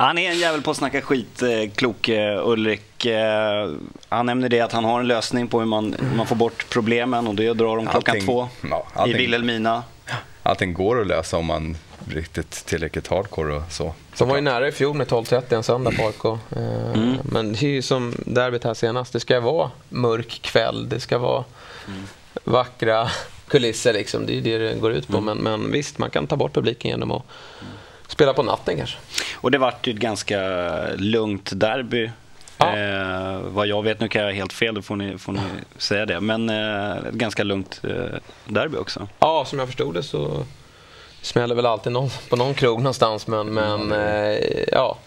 Han är en jävel på att snacka skit, klok eh, Ulrik. Eh, han nämner det att han har en lösning på hur man, hur man får bort problemen och det drar de klockan Allting- två ja, i allting- Vilhelmina. Allting går att lösa om man riktigt tillräckligt hardcore och så. De var ju nära i fjol med 12.30 en söndag på AIK. Eh, Men det är ju som derbyt här senast. Det ska vara mörk kväll. Det ska vara vackra kulisser. Liksom. Det är ju det det går ut på. Men, men visst, man kan ta bort publiken genom att spela på natten kanske. Och det vart ju ett ganska lugnt derby. Ja. Eh, vad jag vet, nu kan jag ha helt fel, då får ni, får ni säga det. Men eh, ett ganska lugnt eh, derby också. Ja, som jag förstod det så smäller väl alltid någon, på någon krog någonstans. Men, men ja,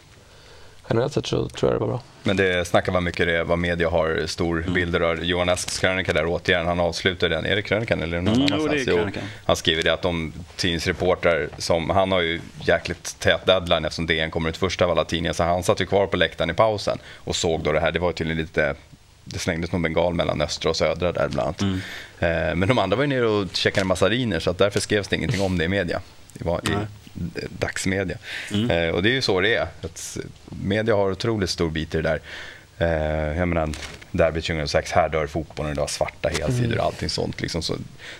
generellt sett så tror jag det var bra. Men det snackar vad mycket det är, vad media har stor Mm. bilder av. Johan Asks krönika där återigen, han avslutar den. Är det krönikan eller någon Mm, jo, annanstans? det är krönikan. han skriver det att de tidningsreportrar som, han har ju jäkligt tät deadline eftersom DN kommer ut först av alla tidningar. Så han satt ju kvar på läktaren i pausen och såg då det här. Det var tydligen lite det slängdes någon bengal mellan östra och södra där bland annat. Mm. Eh, men de andra var ju nere och checkade massariner så att därför skrevs det ingenting om det i media. Det var i dagsmedia. Mm. Eh, och det är ju så det är. Att media har otroligt stor bit i det där. Eh, jag menar, derbyt 2006, här dör fotbollen, det var svarta helsidor och allting sånt. Liksom. Så,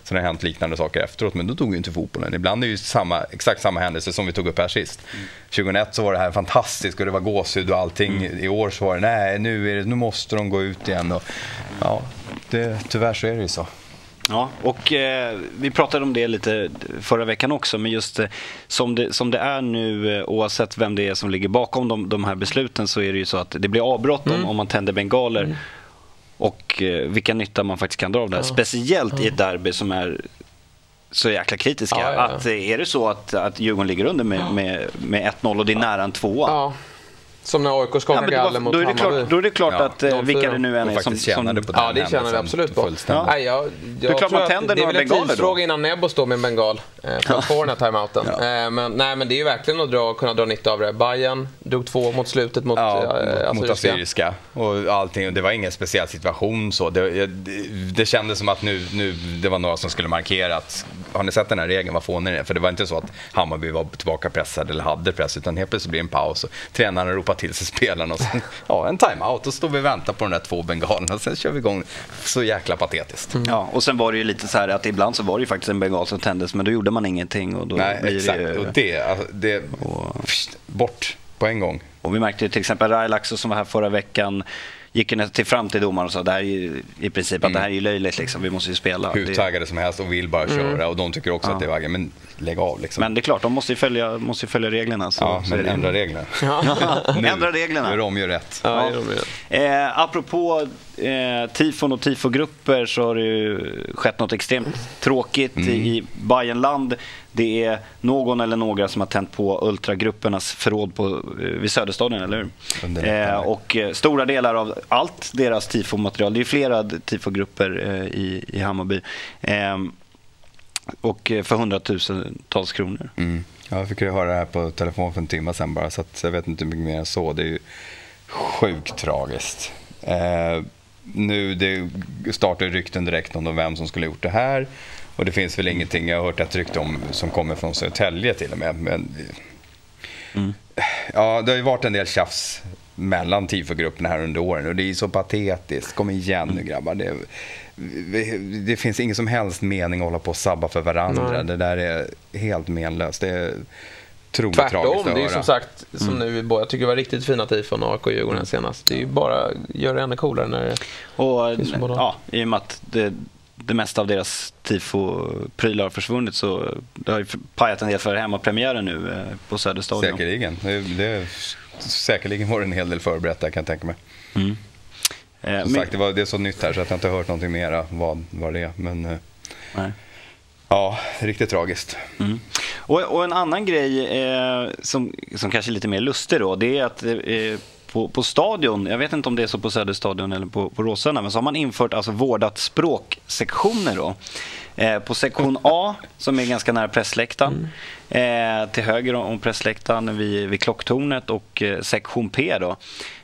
det har hänt liknande saker efteråt, men då tog ju inte fotbollen. Ibland är det ju samma, exakt samma händelse som vi tog upp här sist. 2001 så var det här fantastiskt och det var gåshud och allting. I år så var det, nej nu, är det, nu måste de gå ut igen. Och, ja, det, tyvärr så är det ju så. Ja, och eh, vi pratade om det lite förra veckan också, men just eh, som, det, som det är nu, eh, oavsett vem det är som ligger bakom de, de här besluten, så är det ju så att det blir avbrott om, om man tänder bengaler. Och eh, vilken nytta man faktiskt kan dra av det här. Speciellt i ett derby som är så jäkla kritiska. Ja, ja, ja. Att, eh, är det så att, att Djurgården ligger under med, med, med 1-0 och det är nära en tvåa. Ja, som när AIK Ja, skakar men det galler mot då, är det Hammarby. klart, då är det klart Ja, att eh, 0-4. vilka det nu än är som... faktiskt som på Ja, det känner vi absolut på. fullständigt. Nej, jag, jag är klart tror man att tänder det är några väl en bengaler då. tidsfråga innan Nebo står med en bengal eh, för att få den här timeouten. Eh, men, nej, men det är ju verkligen att dra, kunna dra nytta av det. Bayern drog två mot slutet mot Ja, eh, mot Assyriska. Assyriska och allting. Det var ingen speciell situation så. Det, det, det kändes som att nu, nu, det var några som skulle markera att har ni sett den här regeln, vad får ni det? För det var inte så att Hammarby var tillbaka pressad eller hade press utan helt plötsligt blir det en paus och tränaren ropar till sig spelarna och sen, ja, en timeout och står vi och väntar på de där två bengalerna och sen kör vi igång. Så jäkla patetiskt. Ja, och sen var det ju lite så här att ibland så var det ju faktiskt en bengal som tändes men då gjorde man ingenting och då Nej, exakt. det ju... Och det, alltså, det pst, bort på en gång. Och vi märkte ju till exempel Railaxo som var här förra veckan gick ju till fram till domaren och sa det här är ju, i princip att det här är ju löjligt liksom, vi måste ju spela. Hur Det, taggade som helst och vill bara köra och de tycker också att det är vägen. Men lägg av liksom. men det är klart, de måste ju följa, måste ju följa reglerna. Så, ja, men det. ändra reglerna. Nu. Ändra reglerna. Nu är de ju rätt. Ja, Ja. ju. Eh, apropå eh, tifon och tifogrupper så har det ju skett något extremt tråkigt Mm. i, i Bayernland. Det är någon eller några som har tänt på ultragruppernas förråd på, eh, vid Söderstadion, eller hur? Eh, och eh, stora delar av allt deras tifomaterial, det är flera tifogrupper eh, i, i Hammarby. Eh, och eh, för hundratusentals kronor. Mm. Ja, jag fick ju höra det här på telefon för en timme sedan bara, så jag vet inte hur mycket mer än så. Det är ju sjukt tragiskt. Eh, nu, det startar ju rykten direkt om vem som skulle ha gjort det här. Och det finns väl ingenting, jag har hört ett rykte om som kommer från Södertälje till och med. Men, Ja, det har ju varit en del tjafs mellan tifogrupperna här under åren och det är ju så patetiskt. Kom igen nu grabbar. Det, det finns ingen som helst mening att hålla på och sabba för varandra. Nej. Det där är helt menlöst. Det är otroligt Tvärtom, tragiskt att det är ju höra. som sagt, som nu, i båda- jag tycker det var riktigt fina tifon AIK och Djurgården här senast. Det är ju bara, gör det ännu coolare när det... Och det båda? ja, i och med att det, det mesta av deras tifo-prylar har försvunnit så det har ju pajat en del för hemmapremiären nu eh, på Söderstadion. Säkerligen. Det, det, säkerligen var det en hel del förberett där kan jag tänka mig. Eh, Som men- sagt, det, var, det är så nytt här så att jag inte har hört någonting mera vad, vad det är. Men eh, ja, riktigt tragiskt. Mm. Och, och en annan grej eh, som, som kanske är lite mer lustig då, det är att eh, på, på stadion, jag vet inte om det är så på Söderstadion eller på, på Råsunda, men så har man infört alltså vårdat språksektioner då. Eh, på sektion A, som är ganska nära pressläktaren, eh, till höger om pressläktaren vid, vid klocktornet och eh, sektion P då,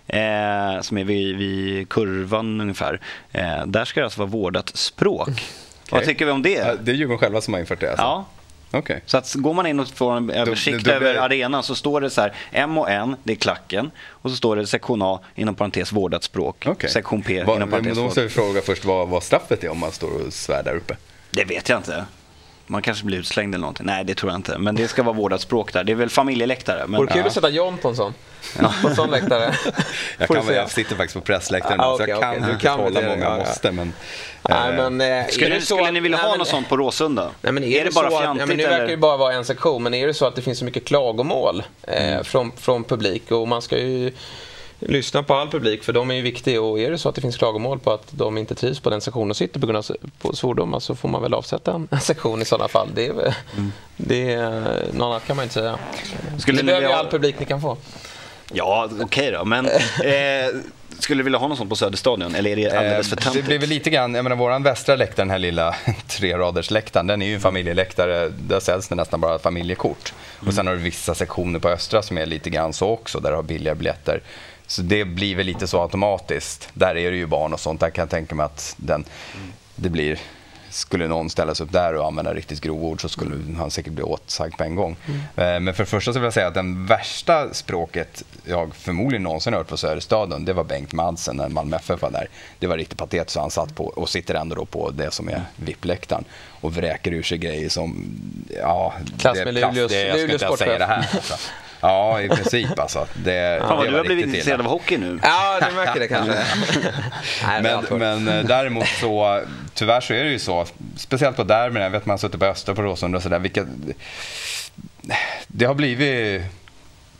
eh, som är vid, vid kurvan ungefär. Eh, där ska det alltså vara vårdat språk. Vad tycker vi om det? Ja, Det är Djurgården själva som har infört det. Alltså. Ja, Okej. Så att går man in och får en översikt då blir över arenan så står det så här M och N, det är klacken. Och så står det sektion A inom parentes vårdat språk. Okej. Sektion P Va, inom men parentes då måste vårdat. vi fråga först vad, vad straffet är om man står och svär där uppe. Det vet jag inte. Man kanske blir utslängd eller någonting. Nej, det tror jag inte. Men det ska vara vårdat språk där. Det är väl familjeläktare. Men... Vore kul att sätta John på en sån. På en sån läktare. Jag, kan, jag sitter faktiskt på pressläktaren Ah, så okej, jag kan okej. inte Du kan hålla det, många ja, ja. måste. Men, Nej, eh, men, eh, är Skulle, det så skulle ni vilja nej, ha men- något sånt på Råsunda? Nej, men är, det bara så att, fjantigt ja, men Nu verkar det bara vara en sektion, men är det så att det finns så mycket klagomål eh, Mm. från, från publik och man ska ju lyssna på all publik för de är ju viktiga och är det så att det finns klagomål på att de inte trivs på den sektionen och sitter på grund av svordomar så får man väl avsätta en, sektion i sådana fall. Det är, väl- det är, något annat kan man inte säga. Mm. Skulle det behöver ju all publik ni kan få. Ja, okej då. Men eh, skulle du vilja ha något sånt på Söderstadion? Eller är det alldeles för Eh, Det töntigt? blir väl lite grann, jag menar våran västra läktare, den här lilla treradersläktaren, den är ju en familjeläktare. Där säljs det nästan bara familjekort. Och sen har du vissa sektioner på östra som är lite grann så också, där du har billiga biljetter. Så det blir väl lite så automatiskt. Där är det ju barn och sånt. Där kan jag tänka mig att den, det blir skulle någon ställa sig upp där och använda riktigt grovord så skulle han säkert bli åtsagd på en gång. Eh, Men för det första så vill jag säga att den värsta språket jag förmodligen någonsin hört på Söderstaden, det var Bengt Madsen när Malmö FF var där. Det var riktigt patetiskt han satt på och sitter ändå då på det som är VIP-läktaren och vräker ur sig grejer som, ja, Klass det är med plast- Luleås- det, jag ska inte säga det här. Alltså. Ja, i princip alltså. Det, Fan det du har blivit intresserad illa. av hockey nu. Ja, du märker det kanske. Nej, det Men, men eh, däremot så, tyvärr så är det ju så, speciellt på derbyn, jag vet man har suttit på Östra på Råsunda och sådär, vilka... Det har blivit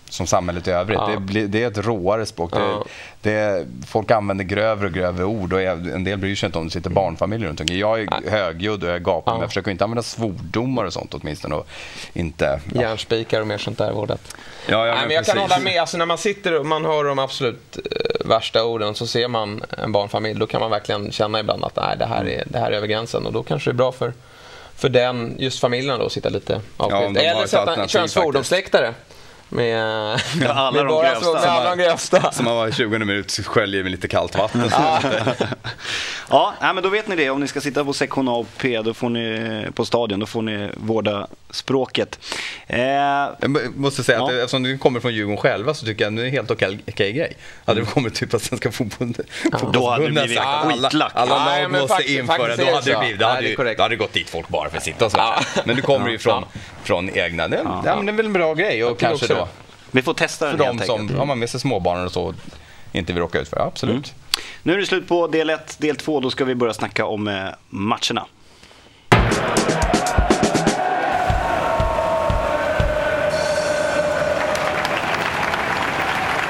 som samhället i övrigt. Ja. Det, det är ett råare språk. Ja. Det, det, folk använder grövre och grövre ord och en del bryr sig inte om det sitter barnfamiljer runt omkring. Jag är högljudd och jag gapar, Ja. men jag försöker inte använda svordomar och sånt åtminstone. Och inte, ja. Järnspikar och mer sånt där vårdat. Ja, ja, Nej, men jag kan hålla med. Alltså, när man sitter och man hör de absolut eh, värsta orden så ser man en barnfamilj. Då kan man verkligen känna ibland att nej, det, här är, det här är över gränsen. Och då kanske det är bra för, för den, just familjen då, att sitta lite avskilt. har Eller sätta, köra en svordomsläktare. Med, Ja, alla med de grövsta. Med alla de grövsta. Som man var i 20 minuter sköljer med lite kallt vatten. Ja, nej, men då vet ni det. Om ni ska sitta på sektion A och P då får ni, på stadion, då får ni vårda språket. Eh, Jag måste säga att Ja. eftersom du kommer från Djurgården själva så tycker jag att det är en helt okej, okej grej. Hade det kommit typ att Svenska fotbollförbundet Då hade det blivit att alla, skitlack. alla Ja, lag men måste faktiskt- införa, faktiskt då det hade det blivit, då Nej, hade, det är ju- då hade det gått dit folk bara för att sitta och så. Ja. Men du kommer ju från, Ja. från egna, det, ja. men det är väl en bra grej och kanske då det. vi får testa för den de helt som har man med sig småbarn och så inte vill råka ut för. Absolut. absolut. Nu är det slut på del 1. Del 2, då ska vi börja snacka om eh, matcherna.